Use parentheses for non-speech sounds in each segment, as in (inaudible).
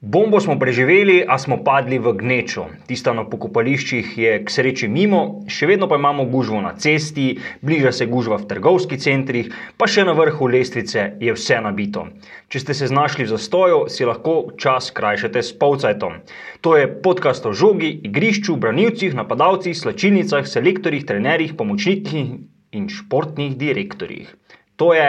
Bombo smo preživeli, a smo padli v gnečo. Tista na pokopališčih je k sreči mimo, še vedno pa imamo gužvo na cesti, bliža se gužva v trgovskih centrih, pa še na vrhu lestvice je vse nabito. Če ste se znašli v zastoju, si lahko čas krajšate s polcajtom. To je podcast o žogi, igrišču, branilcih, napadalcih, slačilnicah, selektorjih, trenerjih, pomočnikih in športnih direktorjih. To je.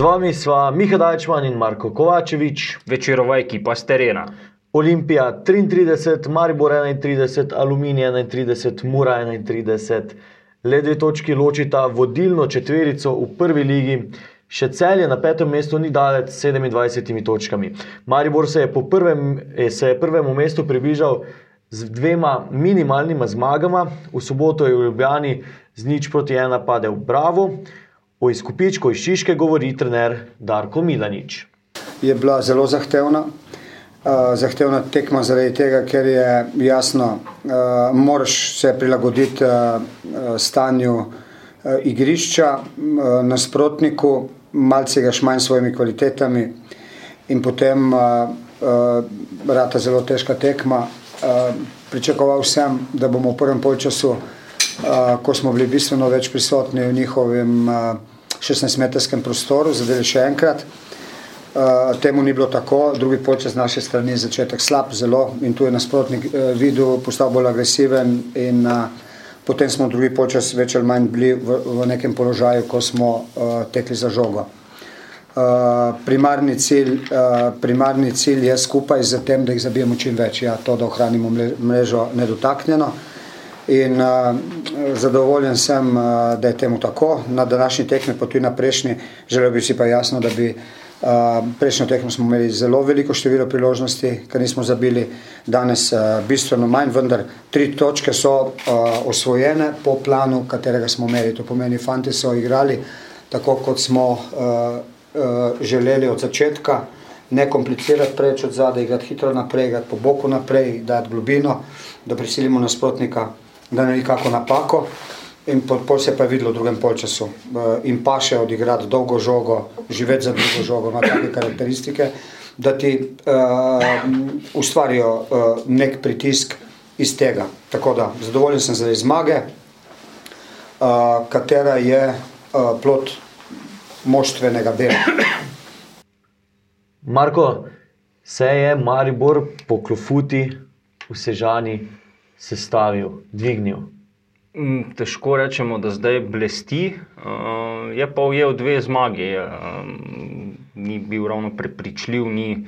Z vami sva Miha Dajčman in Marko Kovačevič. Večerova ekipa s terena. Olimpija 33, Maribor 31, Aluminij 31, Mura 31. Le dve točki ločita vodilno četverico v prvi ligi. Še cel je na petem mestu ni dalec s 27 točkami. Maribor se je, prvem, se je prvemu mestu približal z dvema minimalnima zmagama. V soboto je v Ljubljani z nič proti ena padel Bravo. O izkupičku iz Šiške govori trener Darko Milanič. Je bila zelo zahtevna. Uh, zahtevna tekma zaradi tega, ker je jasno, uh, moraš se prilagoditi uh, stanju uh, igrišča, uh, nasprotniku, malce ga šmanj s svojimi kvalitetami in potem uh, uh, rata zelo težka tekma. Uh, pričakoval sem, da bomo v prvem polčasu, uh, ko smo bili bistveno več prisotni v njihovem uh, 16-metrskem prostoru, zadeli še enkrat. Uh, temu ni bilo tako, drugi počas naše strani je začetek slab, zelo in tu je nasprotnik uh, videl, postal bolj agresiven in uh, potem smo drugi počas več ali manj bili v, v nekem položaju, ko smo uh, tekli za žogo. Uh, primarni, cilj, uh, primarni cilj je skupaj z tem, da jih zabijemo čim več, ja, to, da ohranimo mrežo nedotaknjeno. In uh, zadovoljen sem, uh, da je temu tako. Na današnji tekmi, pa tudi na prejšnji, želel bi si pa jasno, da bi uh, prejšnjo tekmo smo imeli zelo veliko število priložnosti, ker nismo zabili danes uh, bistveno manj, vendar tri točke so uh, osvojene po planu, katerega smo imeli. To pomeni, fanti so igrali tako, kot smo uh, uh, želeli od začetka. Ne komplicirati preveč od zadaj, igrati hitro naprej, igrati po boku naprej, dati globino, da prisilimo nasprotnika da ne bi kako napako. In pol se pa je videlo v drugem polčasu. In pa še odigrati dolgo žogo, živeti za drugo žogo, ima take karakteristike, da ti uh, ustvarijo uh, nek pritisk iz tega. Tako da zadovoljen sem zaradi zmage, uh, katera je uh, plot moštvenega dela. Marko, se je Maribor po klofuti, vsežani, sestavil, dvignil? Mm, težko rečemo, da zdaj blesti. Uh, je pa ujel dve zmagi. Uh, ni bil ravno prepričljiv, ni,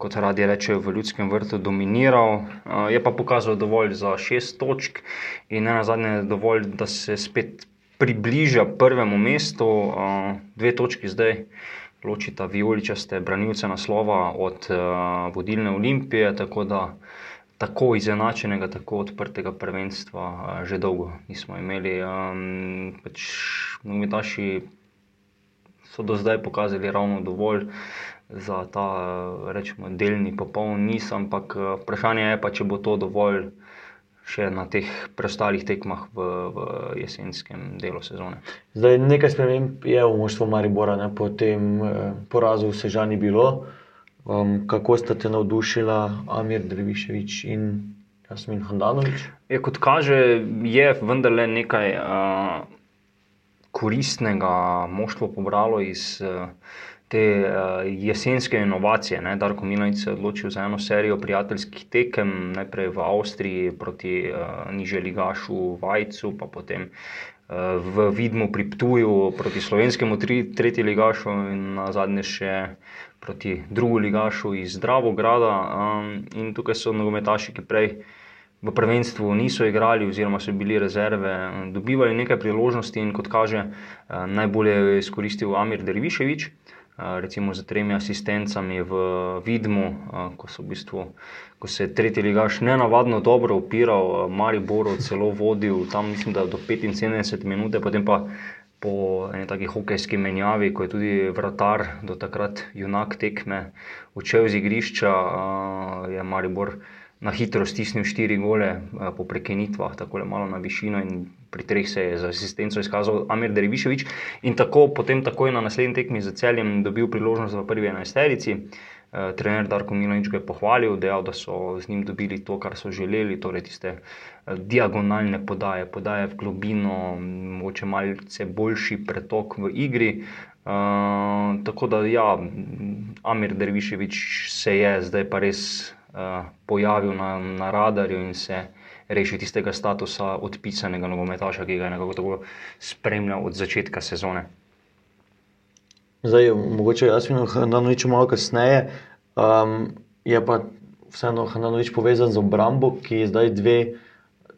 kot radi rečejo, v ljudskem vrtu dominiral. Uh, je pa pokazal dovolj za šest točk in ne na zadnje dovolj, da se spet približa prvemu mestu. Dve točki zdaj ločita vijoličaste branilce naslova od vodilne olimpije. Tako da tako izenačenega, tako odprtega prvenstva že dolgo nismo imeli. Um, pač Nogometaši so do zdaj pokazali ravno dovolj za ta rečemo, delni, popoln niz, ampak vprašanje je pa, če bo to dovolj. Še na teh preostalih tekmah v, v jesenskem delu sezone. Zdaj, nekaj sprememb je v moštvu Maribora, ne? po tem eh, porazu se že ni bilo. Um, kako sta te navdušila Amir Dreviševič in Jasmin Handanovič? Je, kot kaže, je vendarle nekaj uh, koristnega moštvo pobralo iz uh, te uh, jesenske inovacije. Ne? Darko Milanic se je odločil za eno serijo prijateljskih tekem, najprej v Avstriji proti uh, niželigašu Vajcu, pa potem. V Vidmu pri Ptuju proti slovenskemu tretji ligašu in na zadnje še proti drugu ligašu iz Zdravograda. Um, in tukaj so nogometaši, ki prej v prvenstvu niso igrali, oziroma so bili rezerve, dobivali nekaj priložnosti in kot kaže, uh, najbolje je izkoristil Amir Derviševič. recimo z tremi asistencami v Vidmu, ko, v bistvu, ko se je tretji ligaš nenavadno dobro upiral, Mariboru celo vodil, tam mislim, da do 75 minut, potem pa po eni taki hokejski menjavi, ko je tudi vratar, do takrat junak tekme, odšel z igrišča, je Maribor na hitro stisnil štiri gole po prekinitvah, tako malo na višino in pri treh se je za asistenco izkazal Amir Deriviševič in tako potem takoj na naslednji tekmi z celjem dobil priložnost v prvi enajsterici. Trener Darko Milanič ga je pohvalil, dejal, da so z njim dobili to, kar so želeli, torej tiste diagonalne podaje, podaje v globino, mogoče malce boljši pretok v igri. Uh, tako da, ja, Amir Derviševič se je zdaj pa res uh, pojavil na, na radarju in se rešil tistega statusa odpisanega nogometaša, ki ga je nekako tako spremljal od začetka sezone. Zdaj, mogoče jaz in Hananovič malo kasneje. Um, je pa vseeno Hananovič povezan z obrambo, ki je zdaj dve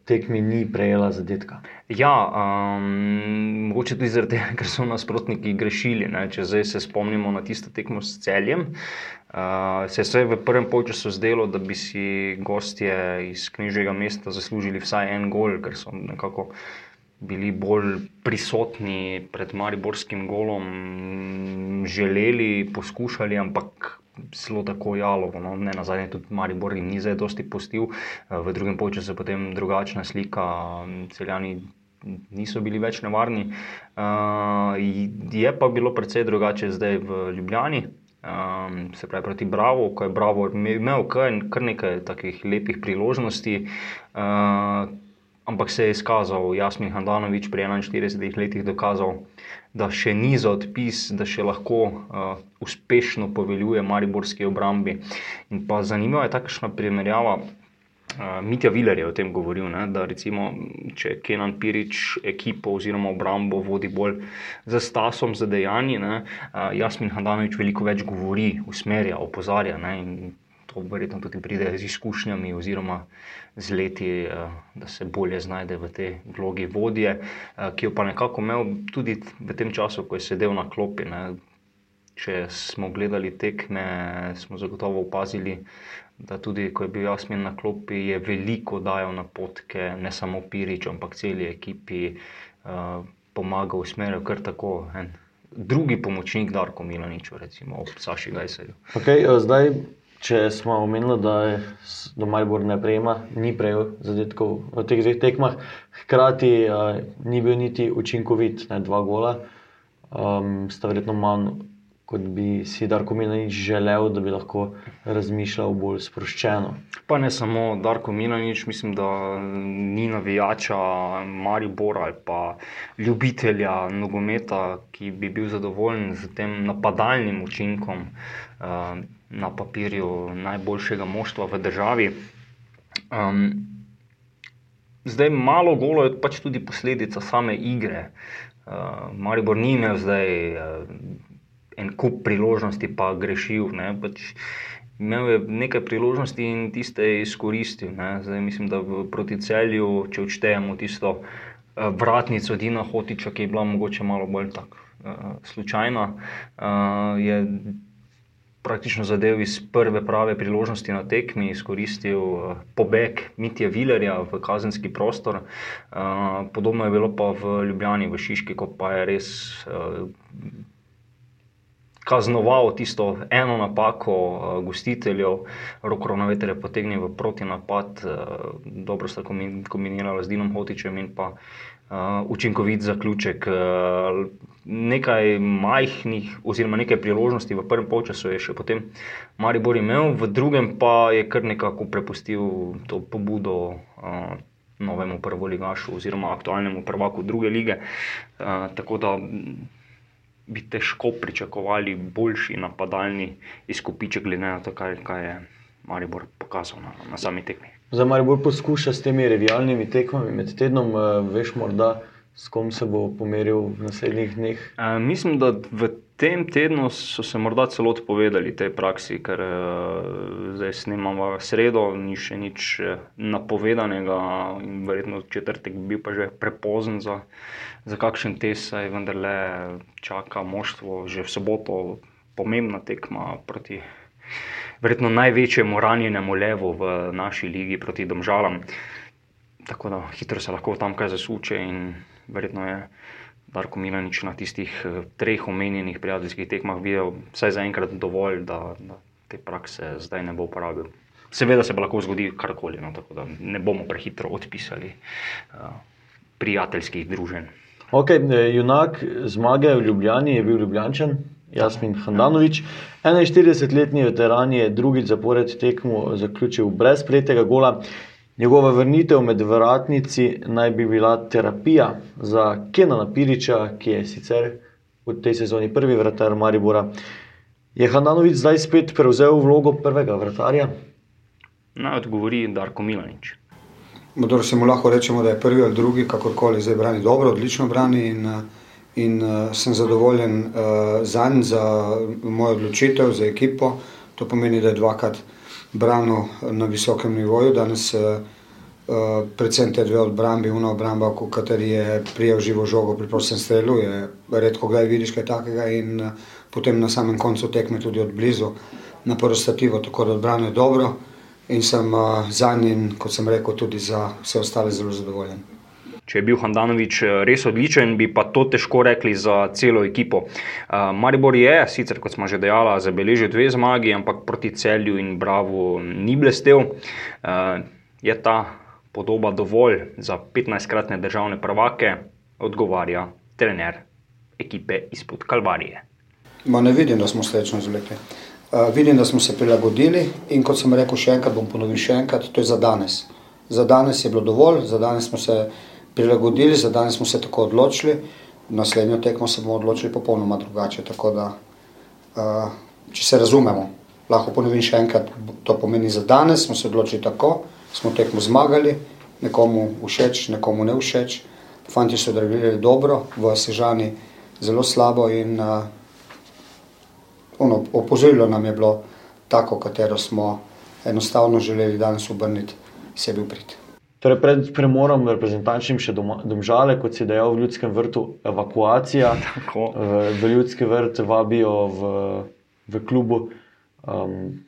tekmi ni prejela zadetka. Ja, um, mogoče tudi zaradi tega, ker so nasprotniki grešili. Ne? Če zdaj se spomnimo na tisto tekmo s celjem, uh, se je v prvem polčasu zdelo, da bi si gostje iz knjižnega mesta zaslužili vsaj en gol, ker so nekako bili bolj prisotni pred Mariborskim golom, želeli, poskušali, ampak zelo tako jalovo. No. Ne na zadnje, tudi Maribor jim ni zdaj dosti postil, v drugem času je potem drugačna slika, celjani. Niso bili več nevarni, uh, je pa bilo precej drugače zdaj v Ljubljani, um, se pravi proti Bravo, ko je Bravo imel kar nekaj takih lepih priložnosti. Uh, ampak se je izkazal, Jasmin Handanovič pri 41 letih dokazal, da še ni za odpis, da še lahko uh, uspešno poveljuje Mariborski obrambi. In pa zanimiva je takšna primerjava. Uh, Mitja Viler je o tem govoril, ne, da recimo, če Kenan Pirič ekipo oziroma obrambo vodi bolj za stasom, za dejanji, ne, uh, Jasmin Handanovič veliko več govori, usmerja, opozarja. Ne, to verjetno tudi pride z izkušnjami oziroma z leti, eh, da se bolje znajde v tej vlogi vodje, eh, ki jo pa nekako imel tudi v tem času, ko je sedel na klopi. Ne. Če smo gledali tekme, smo zagotovo opazili, da tudi ko je bil Jasmin na klopi, je veliko dajal na potke, ne samo Pirič, ampak celi ekipi, uh, pomagal, usmerjal kar tako. En. Drugi pomočnik, Darko Milanič, recimo, ob Saši Gajserju. Okay, zdaj Če smo omenili, da je Maribor ne prejema, ni prejel zadetkov v teh dveh tekmah, hkrati uh, ni bil niti učinkovit, ne dva gola, um, sta verjetno manj, kot bi si Darko Milanič želel, da bi lahko razmišljal bolj sproščeno. Pa ne samo Darko Milanič, mislim, da ni navijača Maribora ali pa ljubitelja nogometa, ki bi bil zadovoljen z tem napadalnim učinkom. Uh, na papirju najboljšega moštva v državi. Um, zdaj, malo golo je pač tudi posledica same igre. Uh, Maribor ni imel zdaj uh, en kup priložnosti, pa grešil. Ne, pač Imel je nekaj priložnosti in tiste je izkoristil. Zdaj, mislim, da proti celju, če odštejemo tisto uh, vratnico Dina Hotiča, ki je bila mogoče malo bolj tako uh, slučajna, uh, je praktično zadev iz prve prave priložnosti na tekmi, izkoristil uh, pobeg Mitja Vilerja v kazenski prostor. Uh, podobno je bilo pa v Ljubljani, v Šiški, ko pa je res. Uh, Kaznoval tisto eno napako uh, gostiteljev, roko na veter je potegnil v proti napad, uh, dobro sta kombinirala z Dinom Hotičem in pa učinkovit zaključek. Uh, nekaj majhnih, oziroma nekaj priložnosti v prvem polčasu je še potem Maribor imel, v drugem pa je kar nekako prepustil to pobudo. Uh, Novemu prvoligašu, oziroma aktualnemu prvaku druge lige. Uh, tako da bi težko pričakovali boljši napadalni izkupiček, glede na to, kaj, kaj je Maribor pokazal na, na sami tekmi. Za Maribor poskuša s temi revijalnimi tekmami med tednom, uh, veš, morda. S kom se bo pomeril v naslednjih dneh? E, mislim, da v tem tednu so se morda celo odpovedali tej praksi, ker e, zdaj snemamo sredo, ni še nič napovedanega in verjetno četrtek bi bil pa že prepozen za, za kakšen test, saj vendarle čaka moštvo že v soboto pomembna tekma proti verjetno največjemu ranjenemu levu v naši ligi proti Domžalam. Tako da hitro se lahko tam kaj zasuče in verjetno je Darko Milanič na tistih eh, treh omenjenih prijateljskih tekmah videl vsaj zaenkrat dovolj, da, da te prakse zdaj ne bo uporabil. Seveda se lahko zgodi karkoli, no, tako da ne bomo prehitro odpisali uh, prijateljskih druženj. Ok, junak zmage v Ljubljani je bil Ljubljančen, Jasmin Handanovič. 41-letni veteran je drugič zapored tekmo zaključil brez prejetega gola. Njegova vrnitev med vratnici naj bi bila terapija za Kenana Piriča, ki je sicer v tej sezoni prvi vratar Maribora. Je Handanovič zdaj spet prevzel vlogo prvega vratarja? Naj odgovori Darko Milanič. Modor se mu lahko rečemo, da je prvi ali drugi, kakorkoli zdaj brani dobro, odlično brani in, in uh, sem zadovoljen uh, za njim, za mojo odločitev, za ekipo. To pomeni, da je dvakrat branil na visokem nivoju. Danes, uh, predvsem te dve obrambi, una obramba, v kateri je prijel živo žogo pri prostem strelu, je redko kdaj vidiš kaj takega in uh, potem na samem koncu tekme tudi od blizu na prostativo, tako da odbrane dobro in sem uh, za njim, kot sem rekel, tudi za vse ostale zelo zadovoljen. Če je bil Handanovič res odličen, bi pa to težko rekli za celo ekipo. Uh, Maribor je, sicer kot smo že dejali, zabeležil dve zmagi, ampak proti celju in Bravo ni blestev. Uh, je ta podoba dovolj za 15-kratne državne prvake, odgovarja trener ekipe izpod Kalvarije. Ma ne vidim, da smo srečno izvlekli. Uh, vidim, da smo se prilagodili in kot sem rekel, še enkrat bom ponovil, še enkrat, to je za danes. Za danes je bilo dovolj, za danes smo se prilagodili, za danes smo se tako odločili, naslednjo tekmo se bomo odločili popolnoma drugače. Tako da, uh, če se razumemo, lahko ponovim še enkrat, to pomeni za danes, smo se odločili tako, smo tekmo zmagali, nekomu všeč, nekomu ne všeč. Fanti so odreagirali dobro, v Sežani zelo slabo in uh, ono, opozorilo nam je bilo tako, katero smo enostavno želeli danes obrniti sebi v prid. Torej pred premorom reprezentančnim še doma, domžale, kot si dejal v ljudskem vrtu, evakuacija. (laughs) Tako. V, v ljudski vrt vabijo v, v klubu. Um,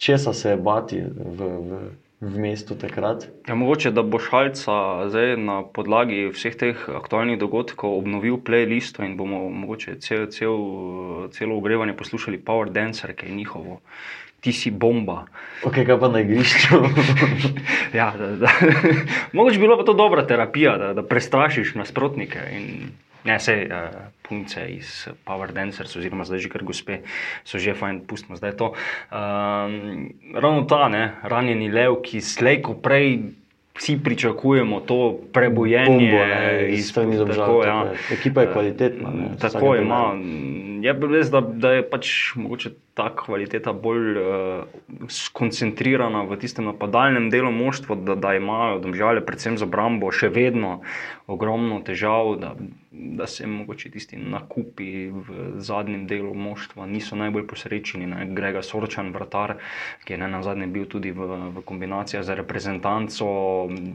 česa se je bati v, v, v mestu takrat? Ja, mogoče, da bo šalca zdaj na podlagi vseh teh aktualnih dogodkov obnovil playlisto in bomo mogoče cel, cel, celo ogrevanje poslušali Power Dancer, ki je njihovo. Ti si bomba. Ok, kaj pa na igrišču? (laughs) ja, da, da. (laughs) Mogoče bi bila pa to dobra terapija, da, da prestrašiš nasprotnike. In, ne, vse uh, punce iz Power Dancers, oziroma zdaj že kar gospe, so že fajn, pustimo zdaj to. Um, ravno ta, ne, ranjeni lev, ki slejko prej. Vsi pričakujemo to prebojenje, Bombo, ne, iz strani Domžal, ja. je. Ekipa je kvalitetna, ne, Tako vsakega ima. Je pa res, da, da je pač mogoče ta kvaliteta bolj uh, skoncentrirana v tistem napadalnem delu moštva, da, da imajo domžale, predvsem za Brambo, še vedno ogromno težav, da, da se mogoče tisti nakupi v zadnjem delu moštva niso najbolj posrečeni. Ne. Grega Sorčan, vratar, ki je ne na zadnje bil tudi v, v kombinaciji za reprezentanco,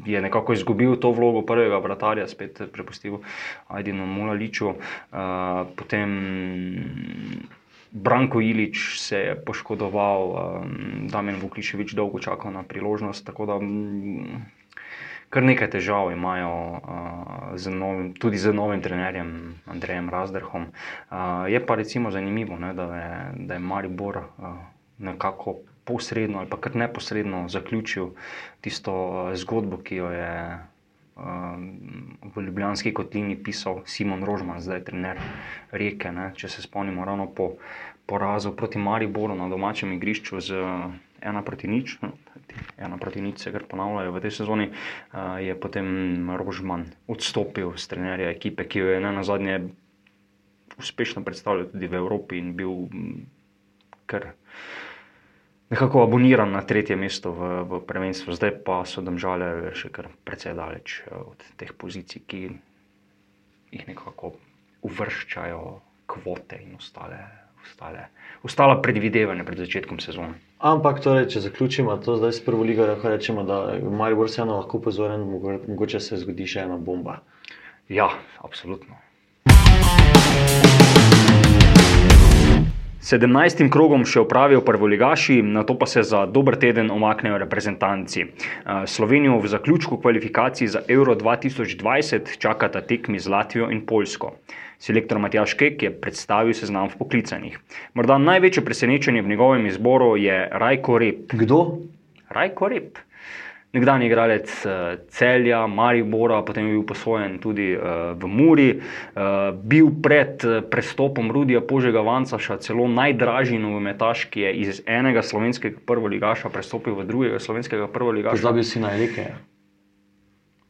je nekako izgubil to vlogo prvega vratarja, spet prepustil Ajdinu Mulaliču. Uh, potem Branko Ilič se je poškodoval, um, Damien Vukliševič dolgo čakal na priložnost. Tako da mm, kar nekaj težav imajo uh, z novim, tudi z novim trenerjem Andrejem Razderhom. Uh, je pa recimo zanimivo, ne, da, je, da je Maribor uh, nekako posredno ali kar neposredno zaključil tisto uh, zgodbo, ki jo je v Ljubljanski kotlini pisal Simon Rožman, zdaj trener Reke. Ne? Če se spomnimo, ravno po porazu proti Mariboru na domačem igrišču z ena proti nič. Ena proti nič se kar ponavljajo v tej sezoni, je potem Rožman odstopil z trenerja ekipe, ki jo je na zadnje uspešno predstavljal tudi v Evropi in bil kar nekako aboniran na tretje mesto v, v prvenstvu, zdaj pa so domžale še kar precej daleč od teh pozicij, ki jih nekako uvrščajo kvote in ostale. Ostale, ostala predvidevanja pred začetkom sezone. Ampak, torej, če zaključimo to zdaj s prvo ligo, lahko rečemo, da je Maribor vseeno lahko pozoren, mogoče se zgodi še ena bomba. Ja, absolutno. 17. krogom še opravijo prvoligaši, na to pa se za dober teden omaknejo reprezentanci. Eh, Slovenijo v zaključku kvalifikacij za Euro 2020 čakata tekmi z Latvijo in Poljsko. Selektor Matjaš Kek je predstavil seznam v poklicanih. Morda največje presenečenje v njegovem izboru je Rajko Rep. Kdo? Rajko Rep. Nekdanji igralec eh, Celja, Maribora, potem je bil posvojen tudi eh, v Muri, eh, bil pred prestopom Rudija Požega Vancaša celo najdražji nogometaš, ki je iz enega slovenskega prvoligaša prestopil v drugega slovenskega prvoligaša. Pozabil si na Elike,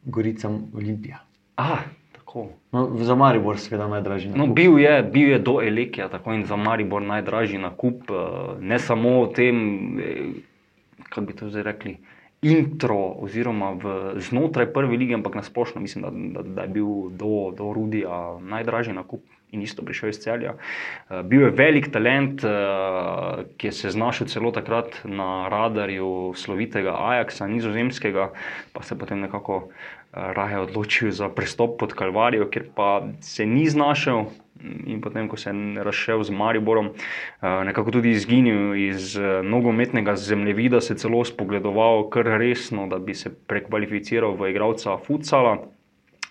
Gorica Olimpija. Ah, tako. No, za Maribor seveda najdražji. No, bil, je, bil je do Elekija, tako in za Maribor najdražji nakup, ne samo v tem, kako bi to zdaj rekli. Intro, oziroma v, znotraj prve lige, ampak na splošno mislim, da, da, da je bil do, do Rudija najdražji nakup in isto prišel iz celja. Uh, bil je velik talent, uh, ki je se znašel celo takrat na radarju slovitega Ajaxa, nizozemskega, pa se potem nekako uh, raje odločil za prestop pod Kalvarijo, ker pa se ni znašel. In potem, ko se je razšel z Mariborom, eh, nekako tudi izginil iz eh, nogometnega zemljevida, se celo spogledoval kar resno, da bi se prekvalificiral v igralca futsala.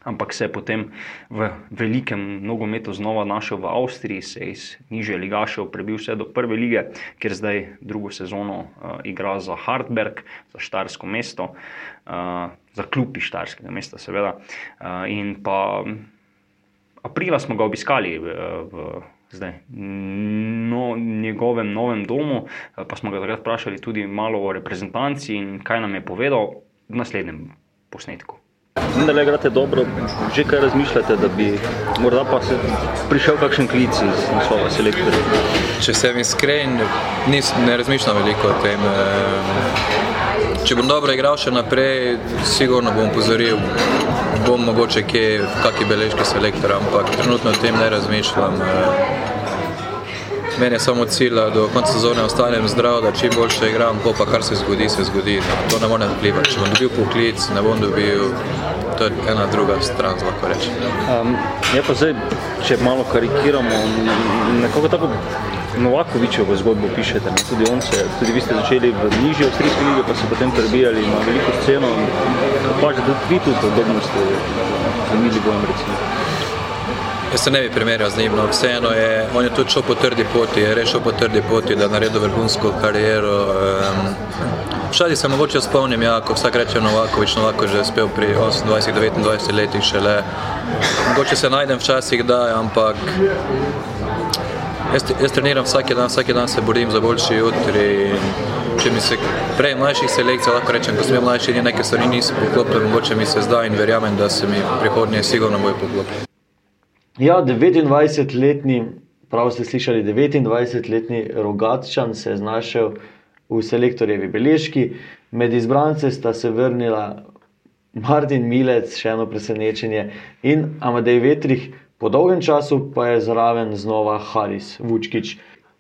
Ampak se je potem v velikem nogometu znova našel v Avstriji, se je iz nižje ligašev prebil vse do prve lige, kjer zdaj drugo sezono uh, igra za Hartberg, za Štarsko mesto, uh, za klubi Štarskega mesta, seveda. Uh, in pa aprila smo ga obiskali v, v zdaj, no, njegovem novem domu, pa smo ga takrat vprašali tudi malo o reprezentanci in kaj nam je povedal v naslednjem posnetku. Da le igrate dobro, že kaj razmišljate, da bi morda pa se prišel kakšen klic iz naslova selektorja? Če sem iskren, nis, ne razmišljam veliko o tem. eh, Če bom dobro igral še naprej, sigurno bom pozoril, bom mogoče kje, kakšni beležki selektora, ampak trenutno o tem ne razmišljam. Eh. Meni je samo cilj, da do konca sezone ostanem zdrav, da čim boljše igram, po pa kar se zgodi, se zgodi. No, to ne morem vplivati. Če bom dobil poklic, ne bom dobil, to je ena druga stran, lahko rečem. Um, je pa zdaj, če malo karikiramo, nekako tako Novakovičevo zgodbo pišete. Ne? Tudi, on se, tudi vi ste začeli v nižji avstrijski ligi, pa se potem prebijali na veliko sceno. Pa že tudi vi tudi podobno ste z Milibojem recimo. Jaz se ne bi primerjal z njim, no vseeno je, je tudi šel po trdi poti, je res šel po trdi poti, da je naredil vrhunsko kariero. Um, Včasih se mogoče spomnim, ja, ko vsak reče Novakovič, Novakovič je spel pri 28-29 letih šele. Mogoče se najdem včasih, da, ampak jaz, jaz treniram vsak dan, vsak dan se borim za boljši jutri. Če mi se prej mlajših selekcij, lahko rečem, ko sem mlajši, neke stvari niso poklopile, mogoče mi se zdaj in verjamem, da se mi prihodnje sigurno bojo poklopile. Ja, 29-letni, prav ste slišali, 29-letni Rogatčan se je znašel v selektorjevi beležki. Med izbrance sta se vrnila Martin Milec, še eno presenečenje, in Amadej Vetrih, po dolgem času pa je zraven znova Haris Vučkič.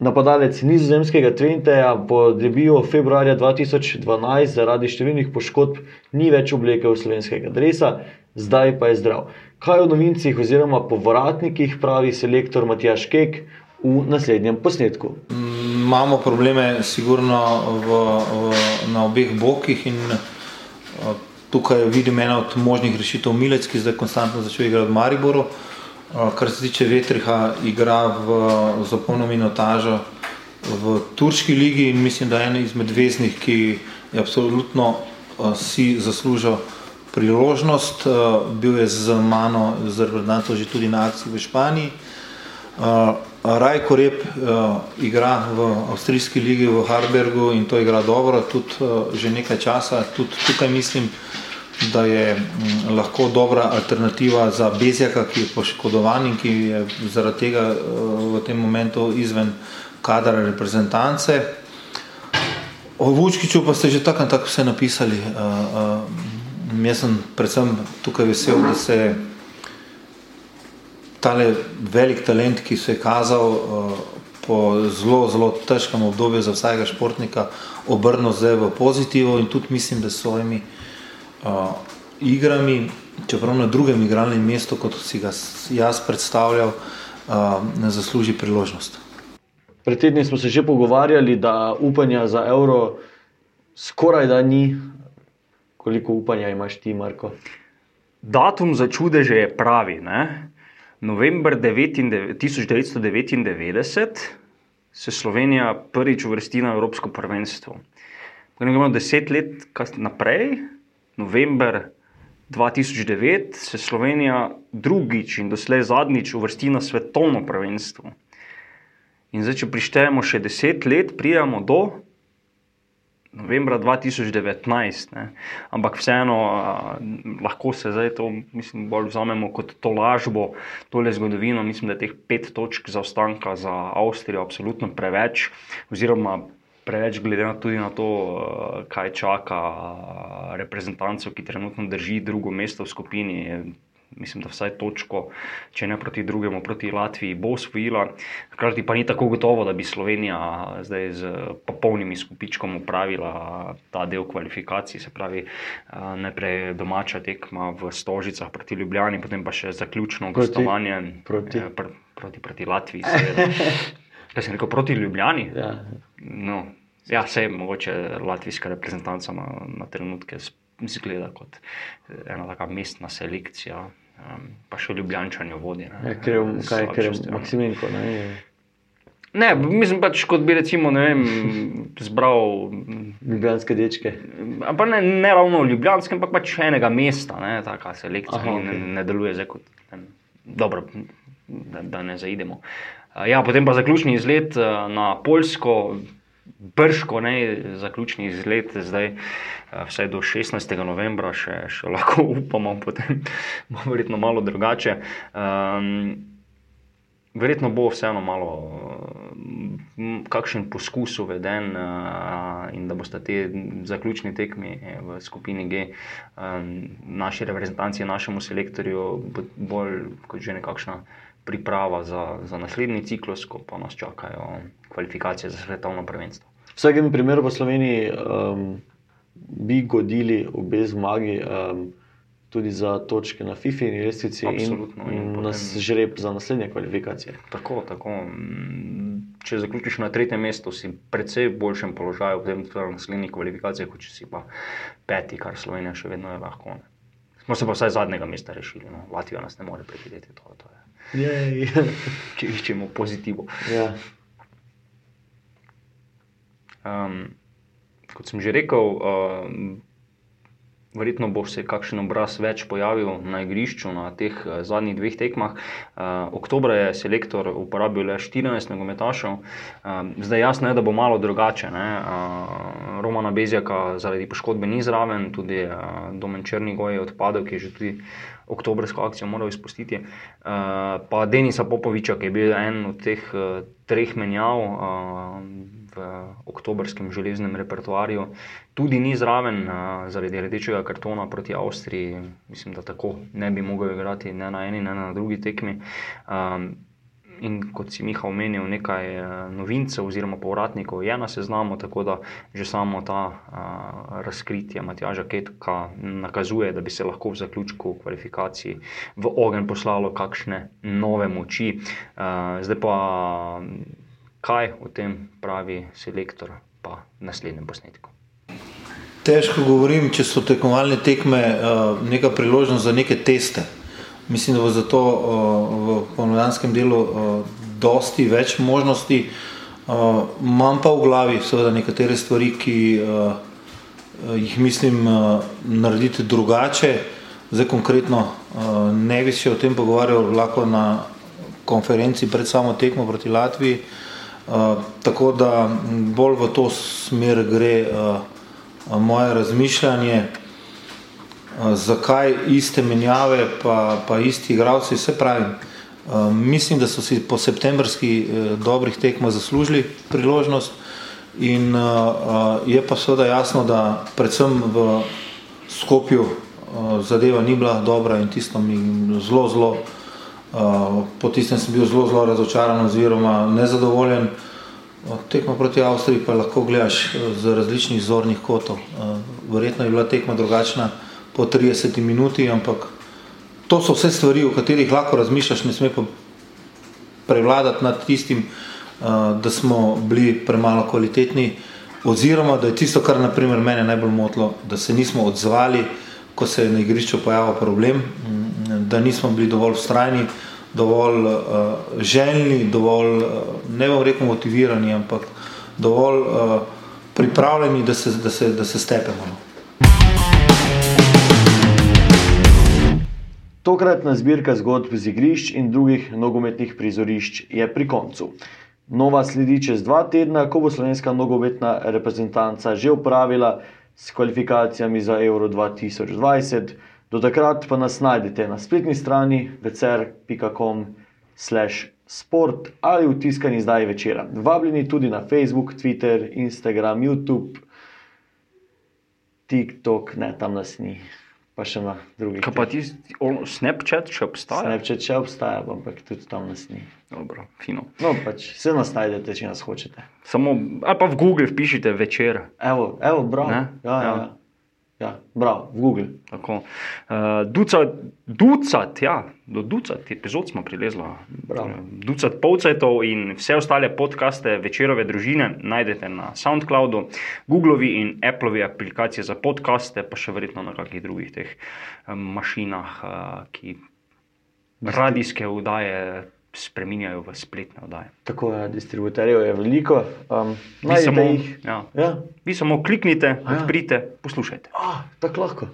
Napadalec nizozemskega Twenteja po debiju februarja 2012 zaradi številnih poškodb ni več oblekel slovenskega dresa, zdaj pa je zdrav. Kaj o novincih oziroma povratnikih pravi selektor Matjaš Kek v naslednjem posnetku? Imamo probleme, sigurno, v, v, na obeh bokih in uh, tukaj vidim eno od možnih rešitev Milec, ki zdaj konstantno začne igrati v Mariboru. Uh, kar se tiče Vetriha, igra v, za polno minutažo v turški ligi in mislim, da je en izmed veznih, ki je absolutno uh, si zaslužil priložnost. Uh, bil je z mano, z reprezentantom že tudi na akciji v Španiji. Uh, Rajko Rep uh, igra v avstrijski ligi v Harbergu in to igra dobro, tudi že nekaj časa. Tudi tukaj mislim, da je m, lahko dobra alternativa za Bezjaka, ki je poškodovan in ki je zaradi tega v tem momentu izven kadra reprezentance. O Vučkiču pa ste že tako in tako vse napisali. Uh, uh, jaz sem predvsem tukaj vesel, da se je tale velik talent, ki se je kazal uh, po zelo, zelo težkem obdobju za vsakega športnika, obrnil zdaj v pozitivo in tudi mislim, da s svojimi uh, igrami, čeprav na drugem igralnem mestu, kot si ga jaz predstavljal, uh, ne zasluži priložnost. Pred tedni smo se že pogovarjali, da upanja za evro skoraj da ni. Koliko upanja imaš ti, Marko? Datum za čudeže je pravi. Ne? November 1999 se Slovenija prvič uvrsti na Evropsko prvenstvo. Ko gremo deset let naprej, november 2009, se Slovenija drugič in doslej zadnjič uvrsti na svetovno prvenstvo. In zdaj, če prištejemo še deset let, prijemo do novembra 2019. Ne. Ampak vseeno, a, lahko se zdaj to mislim, bolj vzamemo kot to lažbo, tole zgodovino. Mislim, da je teh pet točk zaostanka za Avstrijo absolutno preveč, oziroma preveč glede na tudi na to, kaj čaka reprezentanco, ki trenutno drži drugo mesto v skupini mislim, da vsaj točko, če ne proti drugemu, proti Latviji, bo osvojila. Hkrati pa ni tako gotovo, da bi Slovenija zdaj z popolnim izkupičkom upravila ta del kvalifikacij, se pravi, najprej domača tekma v Stožicah proti Ljubljani, potem pa še zaključno gostovanje proti, eh, pr, proti, proti Latviji. (laughs) Kaj sem rekel, proti Ljubljani? Ja. No. Ja, vse je mogoče latvijska reprezentanca na, na trenutke zgleda kot ena taka mestna selekcija um, pa še ljubljančanje vodi. Ja, ker je, kaj, ker je Maksimenko. Ne, ne, mislim pač, kot bi recimo, ne vem, zbral. Ljubljanske dečke. Ampak ne, ne ravno ljubljanske, ampak pač enega mesta, ne, taka selekcija, ki okay. ne, ne deluje zdaj kot ne, dobro, da, da ne zaidemo. Ja, potem pa zaključni izlet na Poljsko, brško, ne, zaključni izlet zdaj. Vsaj do 16. novembra, še, še lahko (laughs) upamo, potem bo verjetno malo drugače. Um, verjetno bo vseeno malo, kakšen poskus uveden uh, in da boste te zaključni tekmi v skupini G, um, naši reprezentanci, našemu selektorju, bolj kot že nekakšna. Priprava za, za naslednji ciklus, ko pa nas čakajo kvalifikacije za svetovno prvenstvo. V vsakem primeru v Sloveniji um, bi godili obe zmagi, um, tudi za točke na FIFA in lestvici, in, in nas žreb za naslednje kvalifikacije. Tako, tako. Če zaključiš na tretjem mestu, si precej boljšem položaju v tem naslednjih kvalifikacijah, kot če si pa peti, kar Slovenija še vedno je lahko. Ne. Smo se pa vsaj zadnjega mesta rešili, no. Latvija nas ne more prehiteti. To, to je. (laughs) Če iščemo pozitivno. Ja. Um, kot sem že rekel, uh, verjetno bo se kakšen obraz več pojavil na igrišču na teh uh, zadnjih dveh tekmah. Uh, Oktober je selektor uporabil le 14 nogometašev, uh, zdaj jasno je, da bo malo drugače. Uh, Romana Bezjaka zaradi poškodbe ni zraven, tudi Domen Črnigoj je odpadel, ki je že tudi. Oktobrsko akcijo moral izpustiti. Pa Denisa Popoviča, ki je bil en od teh treh menjav, v oktobrskem železnem repertoarju, tudi ni zraven zaradi rdečega kartona proti Avstriji. Mislim, da tako ne bi mogel igrati ne na eni, ne na drugi tekmi. In kot si Miha omenil, nekaj novincev oziroma povratnikov je na seznamu, tako da že samo ta a, razkritje Matjaža Ketka nakazuje, da bi se lahko v zaključku kvalifikacij v ogen poslalo kakšne nove moči. A, zdaj pa kaj o tem pravi selektor, pa naslednjem posnetku. Težko govorim, če so tekmovalne tekme uh, neka priložnost za neke teste. Mislim, da bo zato uh, v ponovljanskem delu uh, dosti več možnosti. Imam pa v glavi seveda nekatere stvari, ki jih mislim narediti drugače. Zdaj konkretno ne bi se o tem pogovarjal lahko na konferenci pred samo tekmo proti Latviji. Uh, Eh, tako da bolj v to smer gre uh, moje razmišljanje, uh, zakaj iste menjave, pa, pa isti igravci, vse pravim. Uh, mislim, da so si po septembrski uh, dobrih tekmah zaslužili priložnost in uh, uh, je pa seveda jasno, da predvsem v Skopju uh, zadeva ni bila dobra in tisto mi zelo, zelo uh, po tistem sem bil zelo, zelo razočaran oziroma nezadovoljen. Tekmo proti Avstriji pa lahko gledaš uh, z različnih zornih kotov. Uh, verjetno je bila tekma drugačna po 30 minuti, ampak to so vse stvari, o katerih lahko razmišljaš, ne sme pa prevladati nad tistim, uh, da smo bili premalo kvalitetni, oziroma da je tisto, kar naprimer mene najbolj motilo, da se nismo odzvali, ko se je na igrišču pojavil problem, mm, da nismo bili dovolj ustrajni, dovolj uh, željni, dovolj, uh, ne bom rekel motivirani, ampak dovolj uh, pripravljeni, da se, da se, da se stepemo. No. Tokratna zbirka zgodb z igrišč in drugih nogometnih prizorišč je pri koncu. Nova sledi čez dva tedna, ko bo slovenska nogometna reprezentanca že upravila s kvalifikacijami za Euro 2020. Do takrat pa nas najdete na spletni strani večer.com/sport ali v tiskani zdaj večera. Vabljeni tudi na Facebook, Twitter, Instagram, YouTube, TikTok, ne tam nas ni pa še na drugih. Kaj pa ti, Snapchat še obstaja? Snapchat še obstaja, ampak tudi tam nas ni. Dobro, fino. No, pač vse nas najdete, če nas hočete. Samo, ali pa v Google pišite večer. Evo, evo, bravo. Ja, ja, Ja. ja. Ja, bravo, v Google. Tako. Uh, ducat, ducat, ja, do ducat epizod smo prilezli. Bravo. Ducat polcajtov in vse ostale podcaste večerove družine najdete na SoundCloudu, Googlovi in Appleovi aplikacije za podcaste, pa še verjetno na kakih drugih teh um, mašinah, uh, ki radijske vdaje spreminjajo v spletne vdaje. Tako je, distributerjev je veliko. Um, Vi najdete samo, jih. ja, Ja. vi samo kliknite, ja. odprite, poslušajte, Ah, tako lahko.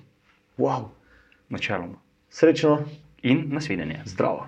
Wow. načeloma. Srečno, In nasvidenje. zdravo.